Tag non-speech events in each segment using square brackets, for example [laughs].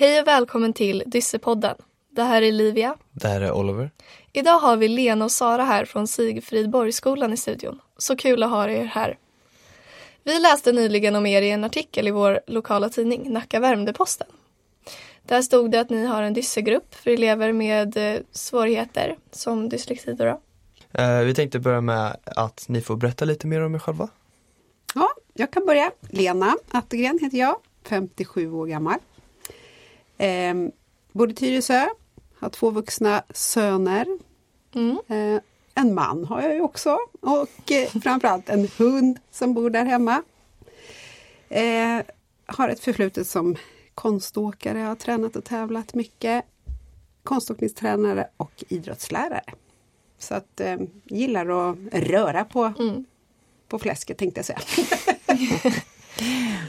Hej och välkommen till Dyssepodden. Det här är Livia. Det här är Oliver. Idag har vi Lena och Sara här från Sigfridborgsskolan i studion. Så kul att ha er här. Vi läste nyligen om er i en artikel i vår lokala tidning Nacka Värmdö-Posten. Där stod det att ni har en dyssegrupp för elever med eh, svårigheter som dyslexi. Då. Eh, vi tänkte börja med att ni får berätta lite mer om er själva. Ja, jag kan börja. Lena Attergren heter jag, 57 år gammal. Eh, bor i Tyresö, har två vuxna söner. Mm. Eh, en man har jag ju också och eh, framförallt en hund som bor där hemma. Eh, har ett förflutet som konståkare, har tränat och tävlat mycket. Konståkningstränare och idrottslärare. Så att eh, gillar att röra på, Mm. på fläsket tänkte jag säga. [laughs]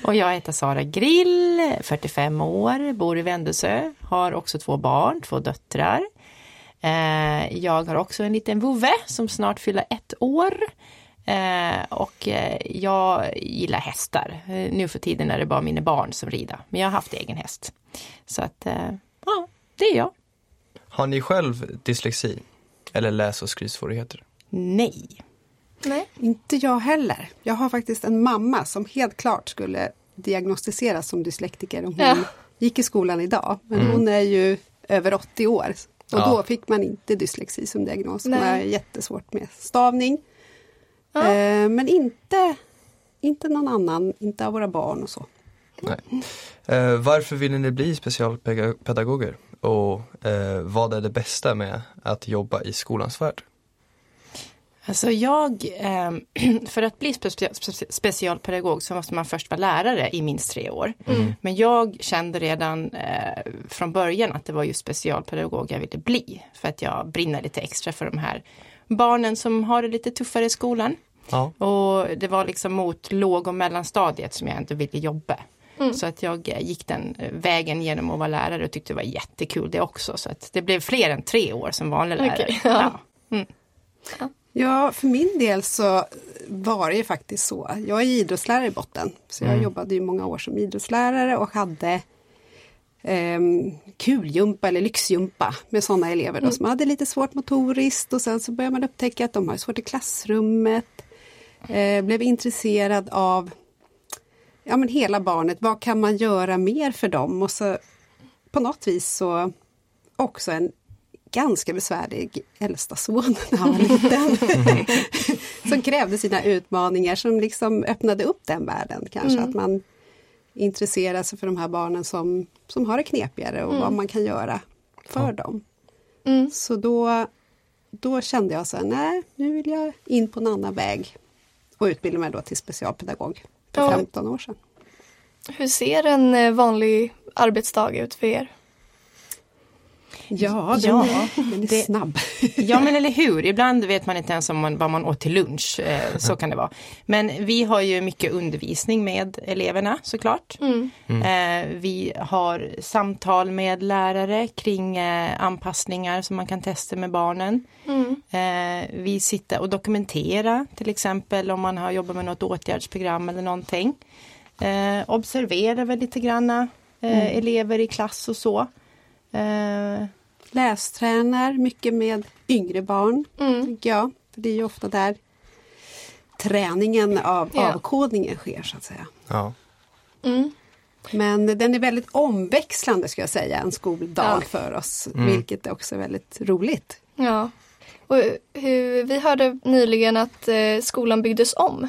Och jag heter Sara Grill, 45 år, bor i Vändelsö, har också två barn, två döttrar. Eh, jag har också en liten vovve som snart fyller ett år. Eh, och eh, jag gillar hästar. Nu för tiden är det bara mina barn som rider, men jag har haft egen häst. Så att, ja, det är jag. Har ni själv dyslexi? Eller läs och skrivsvårigheter? Nej. Nej. Inte jag heller. Jag har faktiskt en mamma som helt klart skulle diagnostiseras som dyslektiker om hon Ja. gick i skolan idag. Men Mm. hon är ju över 80 år och Ja. då fick man inte dyslexi som diagnos. Hon har jättesvårt med stavning. Ja. Eh, men inte, inte någon annan, inte av våra barn och så. Nej. Eh, varför ville ni bli specialpedagoger? Och eh, vad är det bästa med att jobba i skolans värld? Alltså jag, eh, [clears throat] för att bli specialpedagog så måste man först vara lärare i minst tre år. Mm. Men jag kände redan eh, från början att det var just specialpedagog jag ville bli. För att jag brinner lite extra för de här barnen som har det lite tuffare i skolan. Ja. Och det var liksom mot låg och mellanstadiet som jag inte ville jobba. Mm. Så att jag eh, gick den eh, vägen genom att vara lärare och tyckte det var jättekul det också. Så att det blev fler än tre år som vanlig lärare. Okej, ja. Ja, för min del så var det ju faktiskt så. Jag är idrottslärare i botten. Så jag Mm. jobbade ju många år som idrottslärare och hade um, kulgympa eller lyxgympa med sådana elever då, som hade lite svårt motoriskt och sen så började man upptäcka att de har svårt i klassrummet. Eh, blev intresserad av ja, men hela barnet, vad kan man göra mer för dem? Och så på något vis så också en ganska besvärlig äldsta son när han var liten. [laughs] som krävde sina utmaningar som liksom öppnade upp den världen kanske. Mm. Att man intresserar sig för de här barnen som, som har det knepigare och vad man kan göra för dem. Mm. Så då, då kände jag så här, nej nu vill jag in på en annan väg. Och utbilda mig då till specialpedagog för Ja. 15 år sedan. Hur ser en eh, vanlig arbetsdag ut för er? Ja, den, Ja, är, den är det- snabb. Ja men eller hur, ibland vet man inte ens om man, vad man åt till lunch. Eh, så kan det vara. Men vi har ju mycket undervisning med eleverna såklart. Mm. Eh, vi har samtal med lärare kring eh, anpassningar som man kan testa med barnen. Mm. Vi sitter och dokumenterar till exempel om man har jobbat med något åtgärdsprogram eller någonting. Observerar väl lite granna eh, elever i klass och så. Lästränar mycket med yngre barn, Mm. jag. För det är ju ofta där träningen av Ja. avkodningen sker så att säga. Ja. Mm. Men den är väldigt omväxlande ska jag säga, en skoldag Ja. för oss. Mm. Vilket också är väldigt roligt. Ja. Och hur, vi hörde nyligen att eh, skolan byggdes om.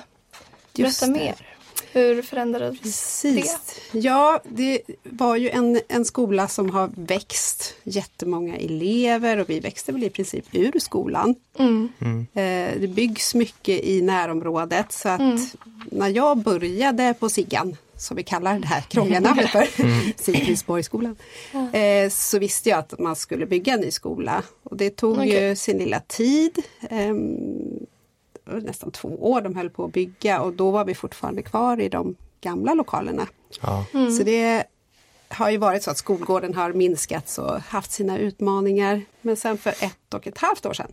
Just Berätta det. mer. Hur förändrades Precis. Ja, det var ju en, en skola som har växt jättemånga elever och vi växte väl i princip ur skolan. Mm. Mm. Eh, det byggs mycket i närområdet så att Mm. när jag började på Siggan, som vi kallar det här krångliga [laughs] namnet för, [laughs] Sigfridsborgsskolan, eh, så visste jag att man skulle bygga en ny skola. Och det tog ju Okej. sin lilla tid. ehm, det nästan två år de höll på att bygga och då var vi fortfarande kvar i de gamla lokalerna. Ja. Mm. Så det har ju varit så att skolgården har minskats och haft sina utmaningar. Men sen för ett och ett halvt år sedan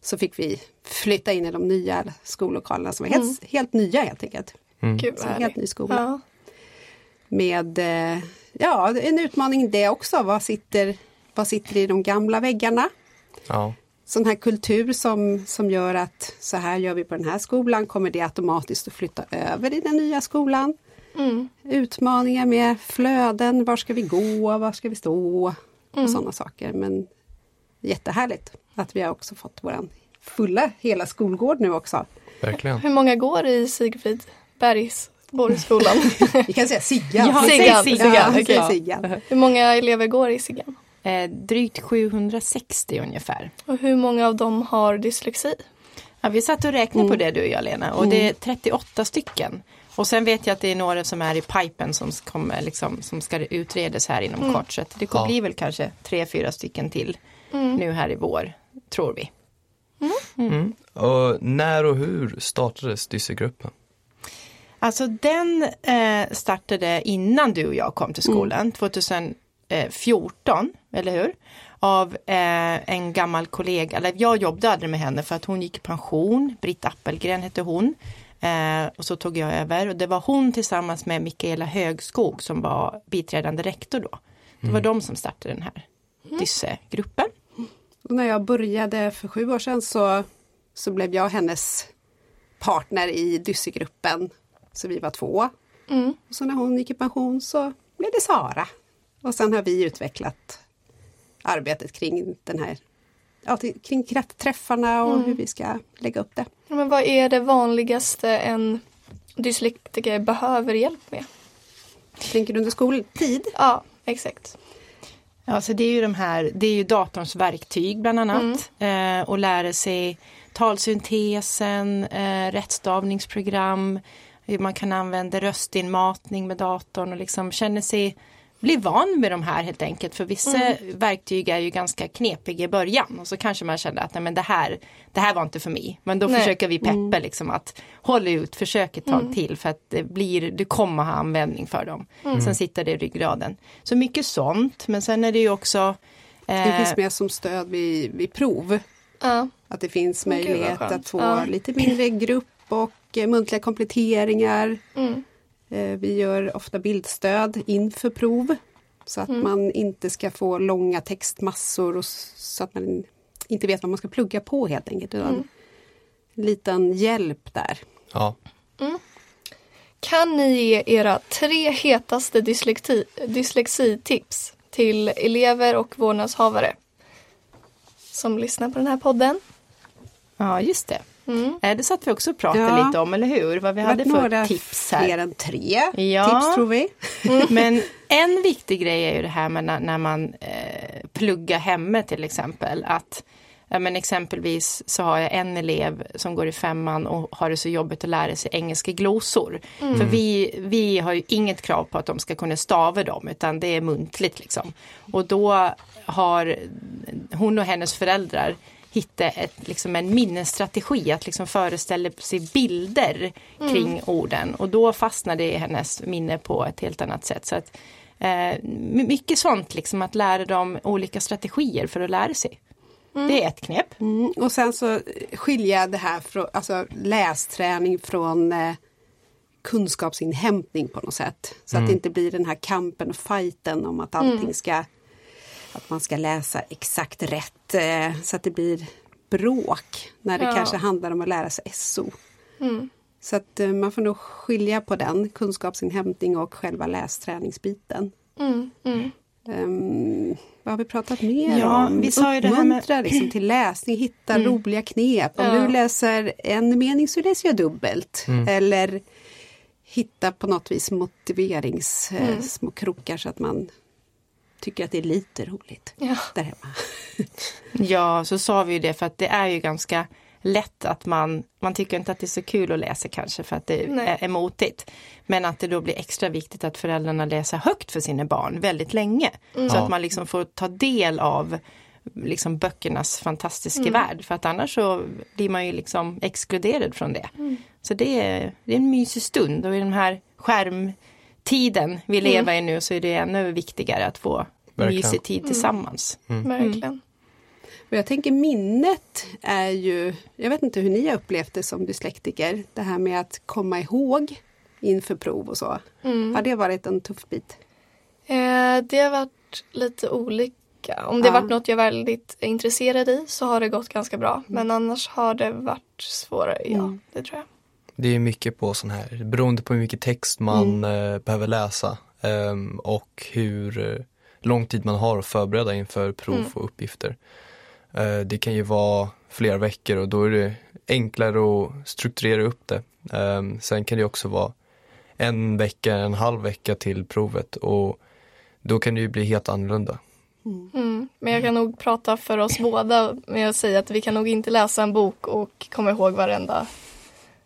så fick vi flytta in i de nya skollokalerna som är helt, Mm. helt nya helt enkelt. Mm. Gud Så en helt ny skola. Ja. Med eh, ja, en utmaning det också. Vad sitter, vad sitter i de gamla väggarna? Ja. Sån här kultur som, som gör att så här gör vi på den här skolan, kommer det automatiskt att flytta över i den nya skolan? Mm. Utmaningar med flöden, var ska vi gå, var ska vi stå och sådana saker. Men jättehärligt att vi har också fått våran fulla hela skolgård nu också. Verkligen. Hur många går i Sigfrid Bergsborgsskolan? [laughs] Vi kan säga Siggan. Ja, Siggan, Siggan, Ja, säg Siggan. Hur många elever går i Siggan? Eh, drygt 760 ungefär. Och hur många av dem har dyslexi? Ja, vi satt och räknade på det du och jag Lena och det är 38 stycken. Och sen vet jag att det är några som är i pipen som, kommer, liksom, som ska utredas här inom kort. Så det kommer Ja. bli väl kanske tre, fyra stycken till nu här i vår, tror vi. Och när och hur startades Dyssegruppen? Alltså den eh, startade innan du och jag kom till skolan, 2014, eller hur? Av eh, en gammal kollega, eller jag jobbade aldrig med henne för att hon gick i pension, Britt Appelgren hette hon. Eh, och så tog jag över och det var hon tillsammans med Mikaela Högskog som var biträdande rektor då. Det var de som startade den här Dysse-gruppen. Och när jag började för sju år sedan så, så blev jag hennes partner i Dyssegruppen. Så vi var två. Mm. Och så när hon gick i pension så blev det Sara. Och sen har vi utvecklat arbetet kring den här ja, kring träffarna och hur vi ska lägga upp det. Men vad är det vanligaste en dyslektiker behöver hjälp med? Tänker du under skoltid? Ja, exakt. Ja, så det är ju de här, det är ju datorns verktyg bland annat. Eh, och lära sig talsyntesen, eh, rättstavningsprogram, hur man kan använda röstinmatning med datorn och liksom känna sig bli van med de här helt enkelt. För vissa verktyg är ju ganska knepiga i början och så kanske man känner att nej, men det, här, det här var inte för mig. Men då Nej. försöker vi peppa liksom att hålla ut, försök ett tag till för att det blir, du kommer ha användning för dem. Sen sitter det i ryggraden. Så mycket sånt, men sen är det ju också Det eh, finns med som stöd vid, vid prov. Ja. Att det finns möjlighet skönt. att få Ja. lite mindre grupp och eh, muntliga kompletteringar. Mm. Eh, vi gör ofta bildstöd inför prov. Så Mm. att man inte ska få långa textmassor och så att man inte vet vad man ska plugga på helt enkelt. Utan Mm. En liten hjälp där. Ja, Kan ni ge era tre hetaste dyslexi, dyslexitips till elever och vårdnadshavare som lyssnar på den här podden? Ja, just det. Mm. Eh, Det satt vi också och pratade Ja. lite om, eller hur? Vad vi Det hade för tips Fler här. än tre Ja. tips tror vi. [laughs] Men en viktig grej är ju det här med när, när man eh, pluggar hemma till exempel. Att ja, men exempelvis så har jag en elev som går i femman och har det så jobbigt att lära sig engelska glosor. För vi, vi har ju inget krav på att de ska kunna stava dem utan det är muntligt liksom. Och då har hon och hennes föräldrar hittat ett, liksom en minnesstrategi att liksom föreställa sig bilder kring orden och då fastnar det i hennes minne på ett helt annat sätt. Så att, eh, my- mycket sånt, liksom att lära dem olika strategier för att lära sig. Det är ett knep. Mm, och sen så skilja det här från alltså lästräning från eh, kunskapsinhämtning på något sätt. Så att det inte blir den här kampen och fighten om att allting ska att man ska läsa exakt rätt eh, så att det blir bråk när det Ja. kanske handlar om att lära sig SO. Mm. Så att eh, man får nog skilja på den, kunskapsinhämtning och själva lästräningsbiten. Mm. Mm. Ehm, vad har vi pratat mer Ja, om? vi sa ju det här med- Uppmuntra liksom, till läsning, hitta roliga knep. Om Ja. du läser en mening så läser jag dubbelt. Eller hitta på något vis motiverings eh, små krokar så att man tycker att det är lite roligt Ja. där hemma. [laughs] Ja, så sa vi ju det för att det är ju ganska lätt att man, man tycker inte att det är så kul att läsa kanske för att det Nej. är, motigt. Men att det då blir extra viktigt att föräldrarna läser högt för sina barn väldigt länge. Så Ja. att man liksom får ta del av liksom böckernas fantastiska värld. För att annars så blir man ju liksom exkluderad från det. Så det är, det är en mysig stund och i den här skärmtiden vi lever i nu så är det ännu viktigare att få Verkligen. mysig tid tillsammans. Verkligen. Och jag tänker minnet är ju, jag vet inte hur ni har upplevt det som dyslektiker, det här med att komma ihåg inför prov och så. Mm. Har det varit en tuff bit? Eh, det har varit lite olika. Om det har Ja. varit något jag är väldigt intresserad i så har det gått ganska bra. Men annars har det varit svårare, ja Mm. det tror jag. Det är mycket på sån här, beroende på hur mycket text man eh, behöver läsa ehm, och hur eh, lång tid man har att förbereda inför prov Mm. och uppgifter. Eh, det kan ju vara flera veckor och då är det enklare att strukturera upp det. Ehm, sen kan det också vara en vecka, en halv vecka till provet och då kan det ju bli helt annorlunda. Mm. Men jag kan nog prata för oss båda med att säga att vi kan nog inte läsa en bok och komma ihåg varenda.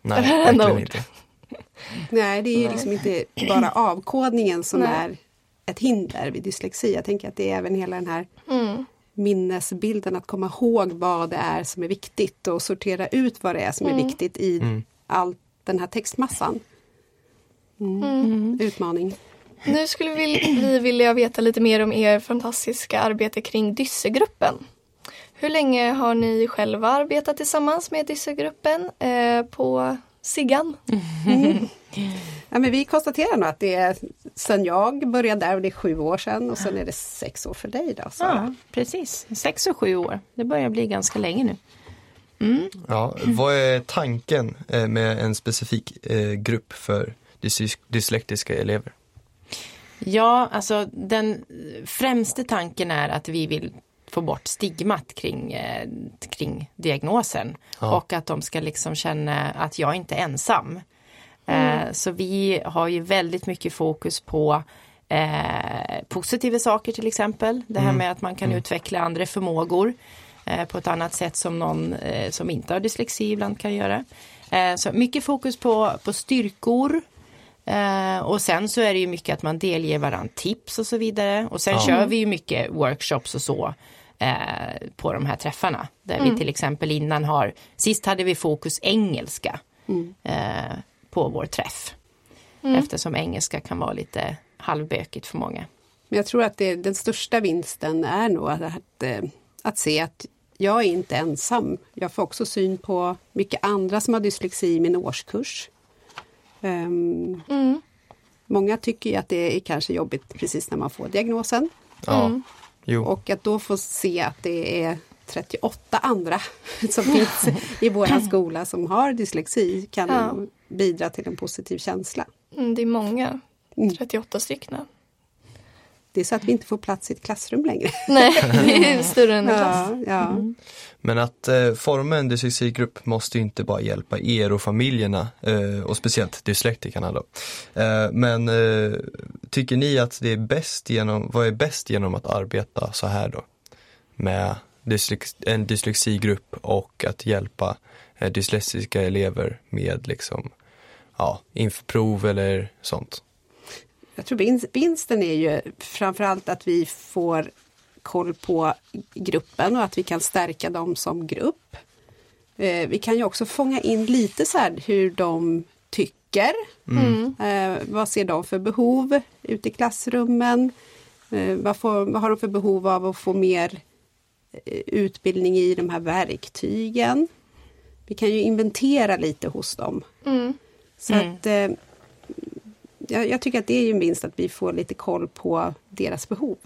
Nej, [laughs] Varenda ord. inte. Nej, det är ju Nej. liksom inte bara avkodningen som Nej. är ett hinder vid dyslexi. Jag tänker att det är även hela den här Mm. minnesbilden, att komma ihåg vad det är som är viktigt och sortera ut vad det är som är Mm. viktigt i Mm. all den här textmassan. Mm. Mm. Utmaning. Nu skulle vi, vi vilja veta lite mer om er fantastiska arbete kring Dyssegruppen. Hur länge har ni själva arbetat tillsammans med Dyssegruppen eh, på Siggan? [laughs] Ja, men vi konstaterar nog att det är sen jag började där och det är sju år sedan och sen är det sex år för dig då. Så. Ja, precis. Sex och sju år. Det börjar bli ganska länge nu. Ja, vad är tanken eh, med en specifik eh, grupp för dys- dyslektiska elever? Ja, alltså den främste tanken är att vi vill få bort stigmat kring, eh, kring diagnosen Ja. och att de ska liksom känna att jag inte är ensam. Eh, så vi har ju väldigt mycket fokus på eh, positiva saker till exempel. Det här med att man kan utveckla andra förmågor eh, på ett annat sätt som någon som inte har dyslexi ibland kan göra. Så mycket fokus på, på styrkor, Eh, och sen så är det ju mycket att man delger varandra tips och så vidare. Och sen Ja. kör vi ju mycket workshops och så eh, på de här träffarna. Där vi till exempel innan har, sist hade vi fokus engelska eh, på vår träff. Eftersom engelska kan vara lite halvbökigt för många. Men jag tror att det, den största vinsten är nog att, att, eh, att se att jag är inte ensam. Jag får också syn på mycket andra som har dyslexi i min årskurs. Ehm, Mm. Många tycker ju att det är kanske jobbigt precis när man får diagnosen. Ja, jo. Och att då få se att det är 38 andra [laughs] som finns i vår [clears throat] skola som har dyslexi kan Ja. bidra till en positiv känsla. Mm, det är många, Mm. 38 stycken. Det är så att vi inte får plats i ett klassrum längre. Nej, [laughs] det är större än en klass. Ja, ja. Men att eh, forma en dyslexigrupp måste ju inte bara hjälpa er och familjerna eh, och speciellt dyslektikerna då. Eh, men eh, tycker ni att det är bäst genom, vad är bäst genom att arbeta så här då? Med dyslex, en dyslexigrupp och att hjälpa eh, dyslexiska elever med liksom, ja, inför prov eller sånt. Jag tror vinsten är ju framförallt att vi får koll på gruppen och att vi kan stärka dem som grupp. Eh, vi kan ju också fånga in lite så här hur de tycker. Mm. Eh, vad ser de för behov ute i klassrummen? Eh, vad, får, vad har de för behov av att få mer utbildning i de här verktygen? Vi kan ju inventera lite hos dem. Mm. Så Mm. att jag, jag tycker att det är ju en vinst att vi får lite koll på deras behov.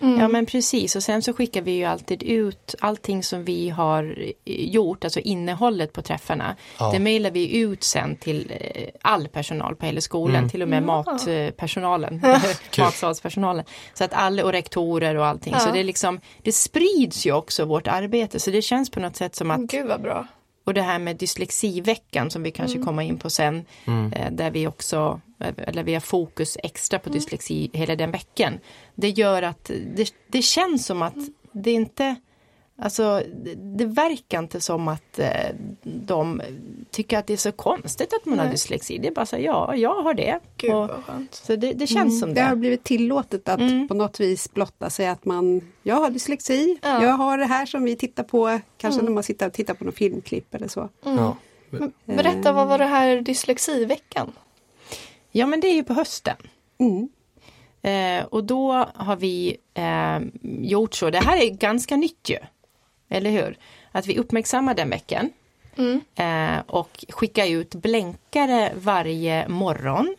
Mm. Ja men precis och sen så skickar vi ju alltid ut allting som vi har eh, gjort, alltså innehållet på träffarna. Ja. Det mejlar vi ut sen till eh, all personal på hela skolan, Mm. till och med Ja. matpersonalen, [laughs] matsalspersonalen. Så att alla och rektorer och allting. Ja. Så det är liksom, det sprids ju också vårt arbete så det känns på något sätt som att Gud vad bra. och det här med dyslexiveckan som vi kanske kommer in på sen. Mm. eh, Där vi också, eller vi har fokus extra Mm. på dyslexi hela den veckan. Det gör att det, det känns som att det inte, alltså det, det verkar inte som att eh, de tycker att det är så konstigt att man har Nej. dyslexi. Det är bara så ja, jag har det. Gud Och, så det, det känns som Det har det. blivit tillåtet att Mm. på något vis blotta sig att man, jag har dyslexi, Ja. jag har det här som vi tittar på, kanske Mm. när man sitter och tittar på någon filmklipp eller så. Ja. Men berätta, vad var det här dyslexiveckan? Ja men det är ju på hösten. Mm. Eh, och då har vi eh, gjort så, det här är ganska nytt ju. Eller hur? Att vi uppmärksammar den veckan. Mm. Eh, och skickar ut blänkare varje morgon.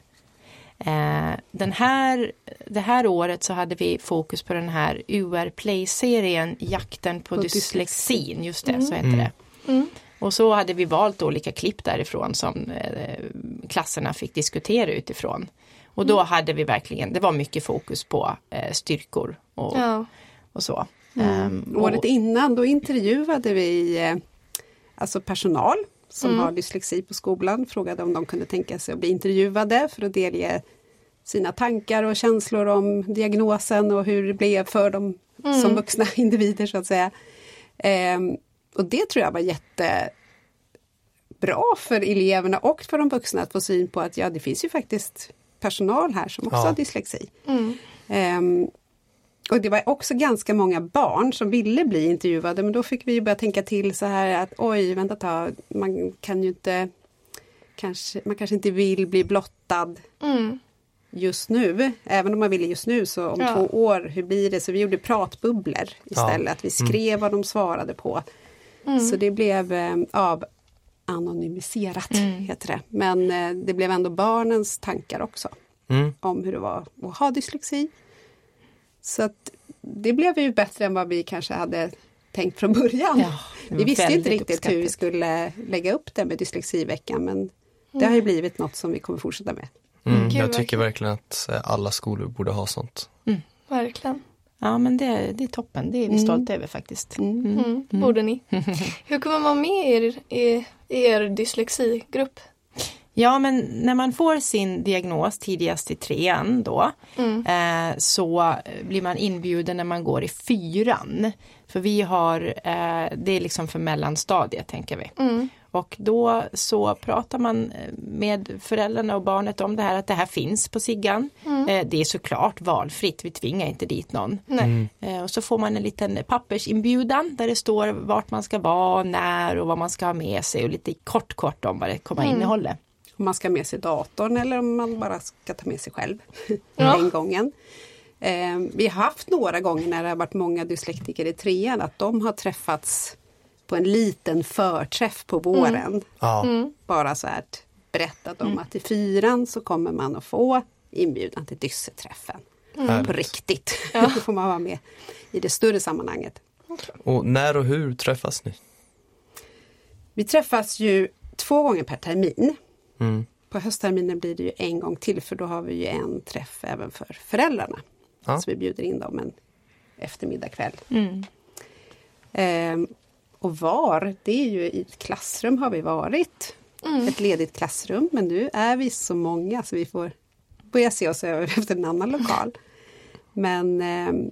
Eh, den här, det här året så hade vi fokus på den här UR Play-serien Jakten på, På dyslexin, just det, så hette Mm. det. Mm. Och så hade vi valt olika klipp därifrån som eh, klasserna fick diskutera utifrån. Och då hade vi verkligen, det var mycket fokus på eh, styrkor och, Ja. och så. Mm. Och- Året innan då intervjuade vi eh, alltså personal som Mm. har dyslexi på skolan, frågade om de kunde tänka sig att bli intervjuade för att delge sina tankar och känslor om diagnosen och hur det blev för dem Mm. som vuxna [laughs] individer så att säga. Ehm, och det tror jag var jättebra för eleverna och för de vuxna att få syn på att ja, det finns ju faktiskt personal här som också Ja. har dyslexi. Mm. Ehm, och det var också ganska många barn som ville bli intervjuade men då fick vi ju börja tänka till så här att oj, vänta tag, man kan ju inte kanske, man kanske inte vill bli blottad Mm. just nu. Även om man ville just nu så om Ja. två år, hur blir det? Så vi gjorde pratbubblor istället. Att vi skrev vad de svarade på. Mm. Så det blev eh, av anonymiserat, heter det. Men eh, det blev ändå barnens tankar också Mm. om hur det var att ha dyslexi. Så att det blev ju bättre än vad vi kanske hade tänkt från början. Ja, vi visste inte riktigt hur vi skulle lägga upp det med dyslexiveckan men det har ju blivit något som vi kommer fortsätta med. Mm. Jag tycker verkligen att eh, alla skolor borde ha sånt. Verkligen. Ja men det, det är toppen, det är vi Mm. stolta över faktiskt. Mm. Borde ni. [laughs] Hur kommer man med er, i, i er dyslexigrupp? Ja men när man får sin diagnos tidigast i trean då Mm. eh, så blir man inbjuden när man går i fyran. För vi har, eh, det är liksom för mellanstadiet tänker vi. Mm. Och då så pratar man eh, med föräldrarna och barnet om det här att det här finns på Siggan. Eh, det är såklart valfritt, vi tvingar inte dit någon. Nej. Eh, Och så får man en liten pappersinbjudan där det står vart man ska vara, när och vad man ska ha med sig och lite kort kort om vad det kommer att innehålla. Om man ska ha med sig datorn eller om man bara ska ta med sig själv [laughs] Ja. den gången. Eh, vi har haft några gånger när det har varit många dyslektiker i trean att de har träffats på en liten förträff på våren. Ja. Bara så här att berättat om att i fyran så kommer man att få inbjudan till dysseträffen. På Härligt. riktigt. [laughs] Då får man vara med i det större sammanhanget. Och när och hur träffas ni? Vi träffas ju två gånger per termin. Mm. På höstterminen blir det ju en gång till för då har vi ju en träff även för föräldrarna. Ja. Så vi bjuder in dem en eftermiddag kväll. Mm. Ehm, och var, det är ju i ett klassrum har vi varit. Ett ledigt klassrum men nu är vi så många så vi får börja se oss över [laughs] efter en annan lokal. Men ehm,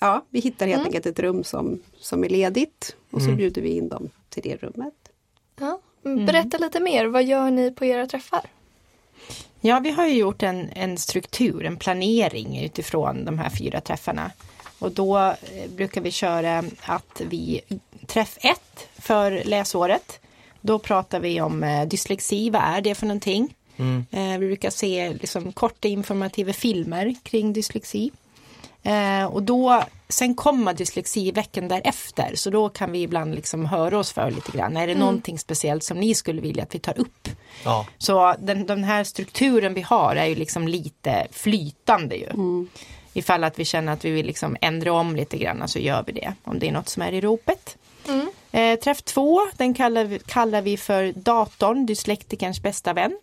ja, vi hittar helt enkelt ett rum som, som är ledigt och så bjuder vi in dem till det rummet. Ja. Berätta lite mer, vad gör ni på era träffar? Ja, vi har ju gjort en, en struktur, en planering utifrån de här fyra träffarna. Och då eh, brukar vi köra att vi, träff ett för läsåret, då pratar vi om eh, dyslexi, vad är det för någonting? Eh, vi brukar se liksom, korta informativa filmer kring dyslexi. Eh, och då, sen kommer dyslexiveckan därefter, så då kan vi ibland liksom höra oss för lite grann. Är det någonting speciellt som ni skulle vilja att vi tar upp? Ja. Så den, den här strukturen vi har är ju liksom lite flytande ju. Ifall att vi känner att vi vill liksom ändra om lite grann så gör vi det. Om det är något som är i ropet. Mm. Eh, träff två, den kallar vi, kallar vi för datorn, dyslektikerns bästa vän.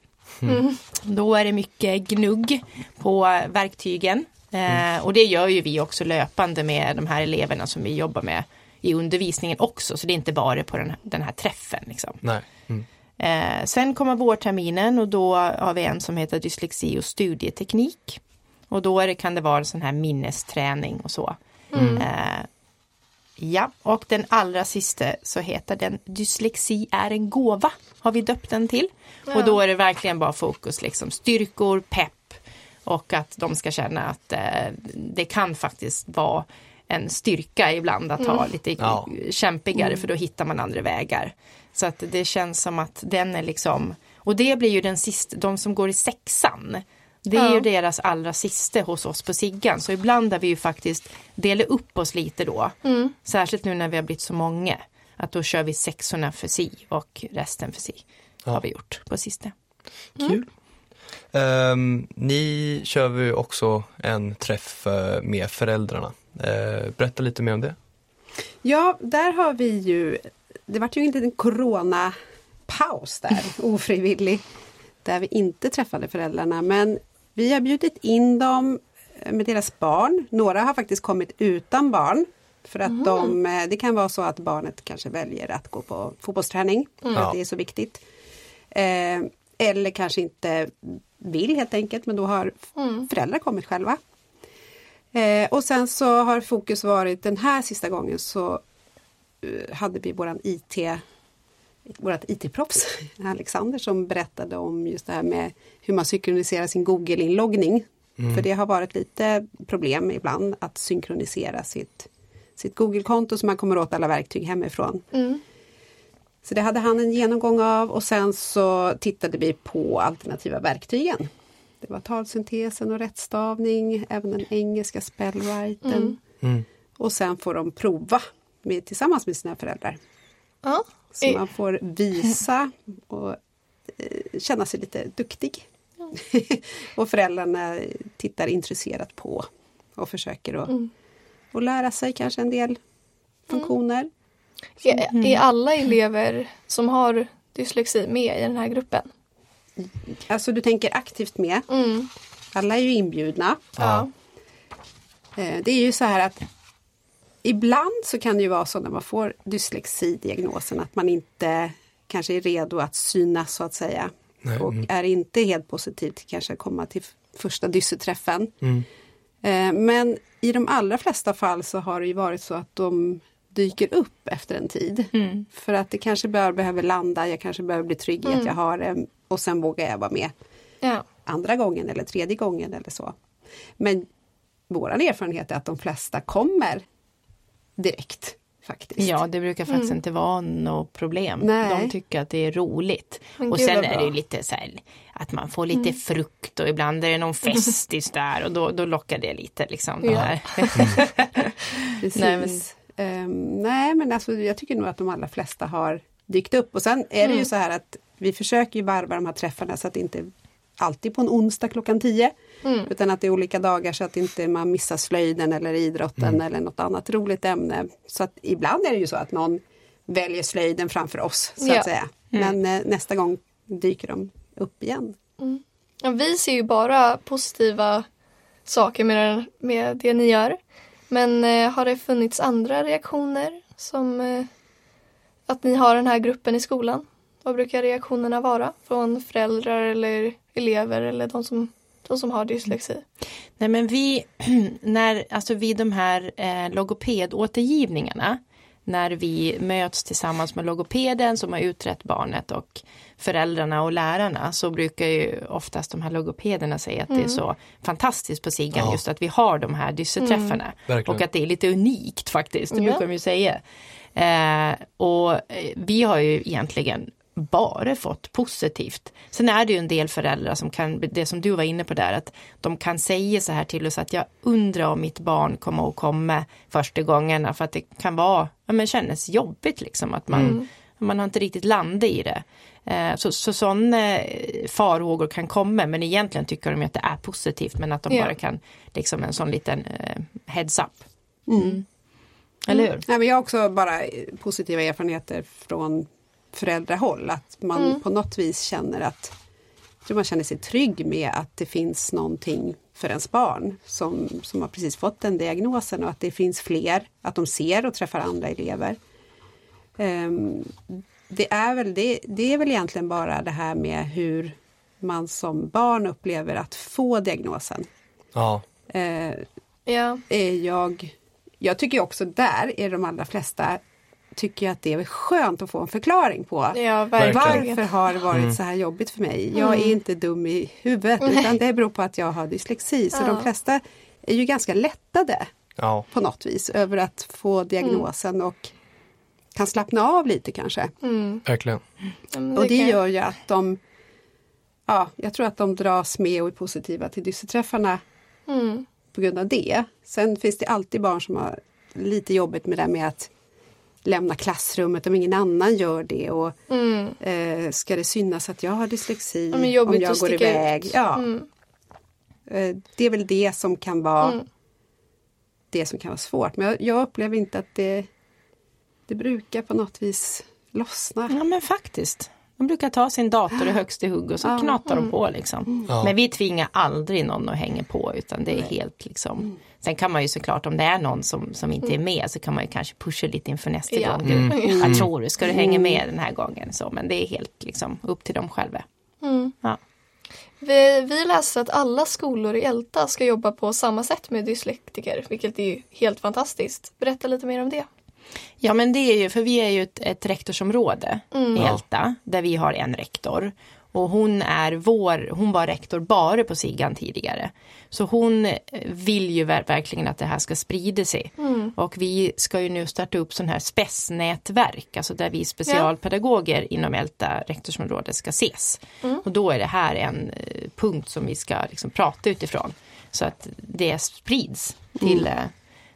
Då är det mycket gnugg på verktygen. Eh, och det gör ju vi också löpande med de här eleverna som vi jobbar med i undervisningen också. Så det är inte bara på den, den här träffen. Liksom. Nej. Mm. Eh, sen kommer vårterminen och då har vi en som heter dyslexi och studieteknik. Och då är det, kan det vara en sån här minnesträning och så. Eh, ja, och den allra sista så heter den Dyslexi är en gåva. Har vi döpt den till. Och då är det verkligen bara fokus liksom styrkor, pepp och att de ska känna att eh, det kan faktiskt vara en styrka ibland att ha lite Ja. kämpigare för då hittar man andra vägar. Så att det känns som att den är liksom, och det blir ju den sista, de som går i sexan. Det är Ja. ju deras allra sista hos oss på Siggan. Så ibland har vi ju faktiskt delat upp oss lite då. Mm. Särskilt nu när vi har blivit så många. Att då kör vi sexorna för si och resten för si. Ja. Har vi gjort på sista. Kul. Ehm, ni kör ju också en träff eh, med föräldrarna. Eh, berätta lite mer om det. Ja, där har vi ju, det vart ju en liten coronapaus där, [laughs] ofrivillig, där vi inte träffade föräldrarna. Men vi har bjudit in dem med deras barn. Några har faktiskt kommit utan barn. För att de, eh, det kan vara så att barnet kanske väljer att gå på fotbollsträning, för Ja. att det är så viktigt. Eh, eller kanske inte vill helt enkelt, men då har föräldrar kommit själva. Eh, och sen så har fokus varit den här sista gången så eh, hade vi våran IT vårt IT-proffs [laughs] Alexander som berättade om just det här med hur man synkroniserar sin Google-inloggning. För det har varit lite problem ibland att synkronisera sitt, sitt Google-konto så man kommer åt alla verktyg hemifrån. Mm. Så det hade han en genomgång av och sen så tittade vi på alternativa verktygen. Det var talsyntesen och rättstavning, även den engelska spellwriten. Mm. Mm. Och sen får de prova med, tillsammans med sina föräldrar. Ja. Så Eh, man får visa och eh, känna sig lite duktig. [laughs] och föräldrarna tittar intresserat på och försöker att, Mm. att lära sig kanske en del funktioner. Är, är alla elever som har dyslexi med i den här gruppen? Alltså du tänker aktivt med. Mm. Alla är ju inbjudna. Ja. Eh, Det är ju så här att ibland så kan det ju vara så när man får dyslexidiagnosen att man inte kanske är redo att synas så att säga. Nej, Och mm. är inte helt positiv till kanske att komma till första dysseträffen. Mm. Eh, Men i de allra flesta fall så har det ju varit så att de dyker upp efter en tid. Mm. För att det kanske bara behöver landa, jag kanske behöver bli trygg i att jag har det och sen vågar jag vara med Ja. andra gången eller tredje gången eller så. Men vår erfarenhet är att de flesta kommer direkt faktiskt. Ja, det brukar faktiskt inte vara något problem. Nej. De tycker att det är roligt. Men och sen är det ju lite så här att man får lite frukt och ibland är det någon festis [laughs] där och då, då lockar det lite liksom. Ja. här. [laughs] Nej, men- men, nej, men alltså, jag tycker nog att de allra flesta har dykt upp. Och sen är det ju så här att vi försöker ju varva de här träffarna så att det inte alltid på en onsdag klockan 10. Mm. Utan att det är olika dagar så att inte man missar slöjden eller idrotten eller något annat roligt ämne. Så att ibland är det ju så att någon väljer slöjden framför oss så Ja. att säga. Men eh, nästa gång dyker de upp igen. Ja, vi ser ju bara positiva saker med, den, med det ni gör. Men eh, har det funnits andra reaktioner som eh, att ni har den här gruppen i skolan? Vad brukar reaktionerna vara från föräldrar eller elever eller de som, de som har dyslexi? Nej men vi, [clears throat] när, alltså vid de här eh, logopedåtergivningarna, när vi möts tillsammans med logopeden som har utrett barnet och föräldrarna och lärarna så brukar ju oftast de här logopederna säga att det är så fantastiskt på Siggan Ja. just att vi har de här dysseträffarna. Verkligen. och att det är lite unikt faktiskt, det Ja. brukar de ju säga. Eh, och eh, vi har ju egentligen bara fått positivt. Sen är det ju en del föräldrar som kan, det som du var inne på där, att de kan säga så här till oss att jag undrar om mitt barn kommer att komma första gångerna för att det kan vara, ja men kännas jobbigt liksom att man, man har inte riktigt landat i det. Eh, Så, så sådana eh, farhågor kan komma men egentligen tycker de att det är positivt men att de Ja. bara kan, liksom en sån liten eh, heads up. Mm. Eller hur? Nej, men jag har också bara positiva erfarenheter från föräldrahåll. Att man på något vis känner att tror man känner sig trygg med att det finns någonting för ens barn som, som har precis fått den diagnosen och att det finns fler, att de ser och träffar andra elever. Ehm, det, är väl, det, det är väl egentligen bara det här med hur man som barn upplever att få diagnosen. Ja, Eh, Ja, är jag, jag tycker också där är de allra flesta tycker jag att det är skönt att få en förklaring på. ja. Varför har det varit så här jobbigt för mig? Jag är inte dum i huvudet utan det beror på att jag har dyslexi. Så Ja. de flesta är ju ganska lättade ja, på något vis över att få diagnosen och kan slappna av lite kanske. Mm. verkligen. Och det gör ju att de, ja, jag tror att de dras med och är positiva till dysseträffarna Mm. på grund av det. Sen finns det alltid barn som har lite jobbigt med det med att lämna klassrummet om ingen annan gör det och Mm. eh, ska det synas att jag har dyslexi Ja, men om jag går iväg. ut. Ja, Mm. eh, det är väl det som kan vara Mm. det som kan vara svårt. Men jag, jag upplever inte att det, det brukar på något vis lossna. Ja men faktiskt. De brukar ta sin dator i högsta hugg och så Ja. knatar de på liksom. Ja. Men vi tvingar aldrig någon att hänga på utan det är helt liksom. Sen kan man ju såklart om det är någon som, som inte är med så kan man ju kanske pusha lite inför nästa Ja. gång. Du, Jag tror du, ska du hänga med den här gången? Så, men det är helt liksom upp till dem själva. Mm. Ja. Vi, vi läste att alla skolor i Älta ska jobba på samma sätt med dyslektiker, vilket är ju helt fantastiskt. Berätta lite mer om det. Ja men det är ju, för vi är ju ett, ett rektorsområde Mm. i Älta där vi har en rektor. Och hon är vår, hon var rektor bara på Sigan tidigare. Så hon eh, vill ju ver- verkligen att det här ska sprida sig. Och vi ska ju nu starta upp sån här spessnätverk, alltså där vi specialpedagoger inom Älta rektorsområde ska ses. Och då är det här en eh, punkt som vi ska liksom prata utifrån. Så att det sprids till eh,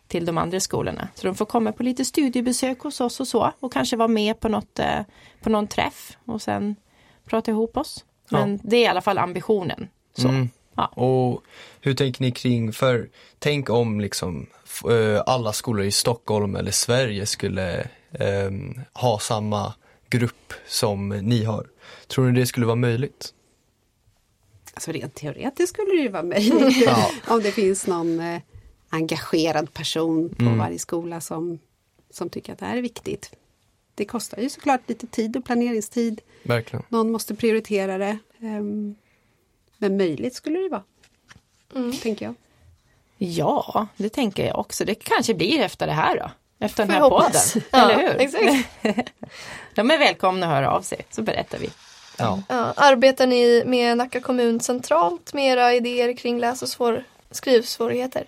till de andra skolorna. Så de får komma på lite studiebesök hos oss och så och kanske vara med på, något, eh, på någon träff och sen prata ihop oss. Men det är i alla fall ambitionen. Så. Mm. Ja. Och hur tänker ni kring, för tänk om liksom eh, alla skolor i Stockholm eller Sverige skulle ehm, ha samma grupp som ni har. Tror ni det skulle vara möjligt? Alltså rent teoretiskt skulle det ju vara möjligt. Ja. [laughs] Om det finns någon eh, engagerad person på Mm. varje skola som, som tycker att det här är viktigt. Det kostar ju såklart lite tid och planeringstid. Verkligen. Någon måste prioritera det. Ehm, men möjligt skulle det vara. Tänker jag. Ja, det tänker jag också. Det kanske blir efter det här då. Efter den här podden. [laughs] Ja, Eller hur? exakt. [laughs] De är välkomna att höra av sig, så berättar vi. Ja. Ja, arbetar ni med Nacka kommun centralt med era idéer kring läs och svår, skrivsvårigheter?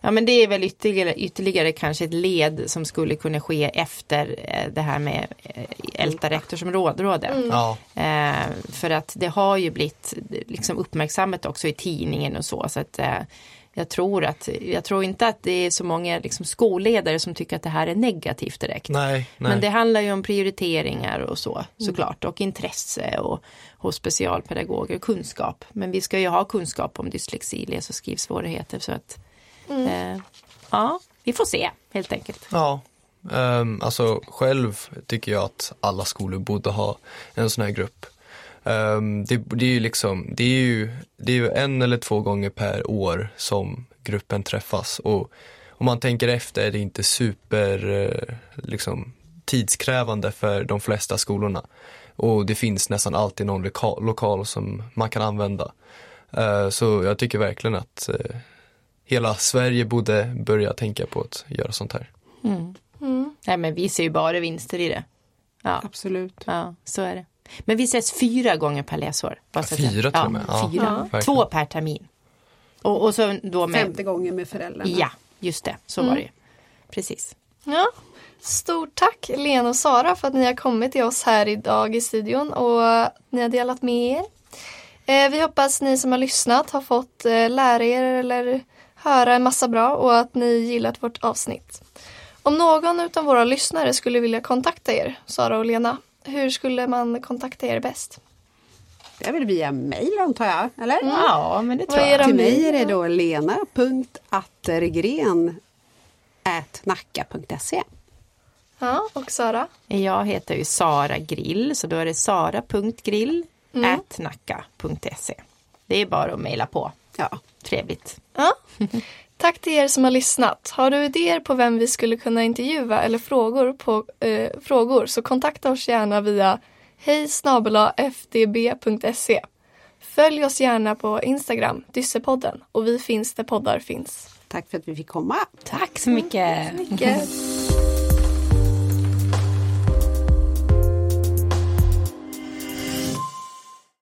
Ja men det är väl ytterligare, ytterligare kanske ett led som skulle kunna ske efter eh, det här med eh, Älta rektorsområde. Ja. Eh, för att det har ju blivit liksom uppmärksammat också i tidningen och så. så att, jag, tror att, jag tror inte att det är så många liksom, skolledare som tycker att det här är negativt direkt. Nej, nej. Men det handlar ju om prioriteringar och så såklart och intresse och hos specialpedagoger kunskap. Men vi ska ju ha kunskap om dyslexi, läs och skrivsvårigheter så att eh, ja, vi får se helt enkelt. Ja, um, alltså själv tycker jag att alla skolor borde ha en sån här grupp. Ehm, det, det är ju liksom, det är ju, det är ju en eller två gånger per år som gruppen träffas och om man tänker efter är det inte super eh, liksom, tidskrävande för de flesta skolorna. Och det finns nästan alltid någon loka, lokal som man kan använda. Eh, så jag tycker verkligen att hela Sverige borde börja tänka på att göra sånt här. Nej men vi ser ju bara vinster i det. Ja, Absolut. ja så är det. Men vi ses fyra gånger per läsår. att Fyra till och med? Ja, fyra. verkligen. Två per termin. Och, och så då med, Femte gången med föräldrarna. ja just det, så var det ju. Precis. Ja. Stort tack Lena och Sara för att ni har kommit till oss här idag i studion och ni har delat med er. Eh, vi hoppas ni som har lyssnat har fått eh, lära er eller höra en massa bra och att ni gillat vårt avsnitt. Om någon av våra lyssnare skulle vilja kontakta er, Sara och Lena, hur skulle man kontakta er bäst? Det är väl via mejl antar jag, eller? Ja, men det tror är jag. Till mig är det då lena.attergren nacka.se. Ja, och Sara? Jag heter ju Sara Grill, så då är det sara.grill Mm. nacka.se. Det är bara att mejla på. Ja, Trevligt. Ja. Tack till er som har lyssnat. Har du idéer på vem vi skulle kunna intervjua eller frågor, på, eh, frågor så kontakta oss gärna via hej fdb.se. Följ oss gärna på Instagram, Dyssepodden, och vi finns där poddar finns. tack för att vi fick komma. Tack så mycket. Mycket.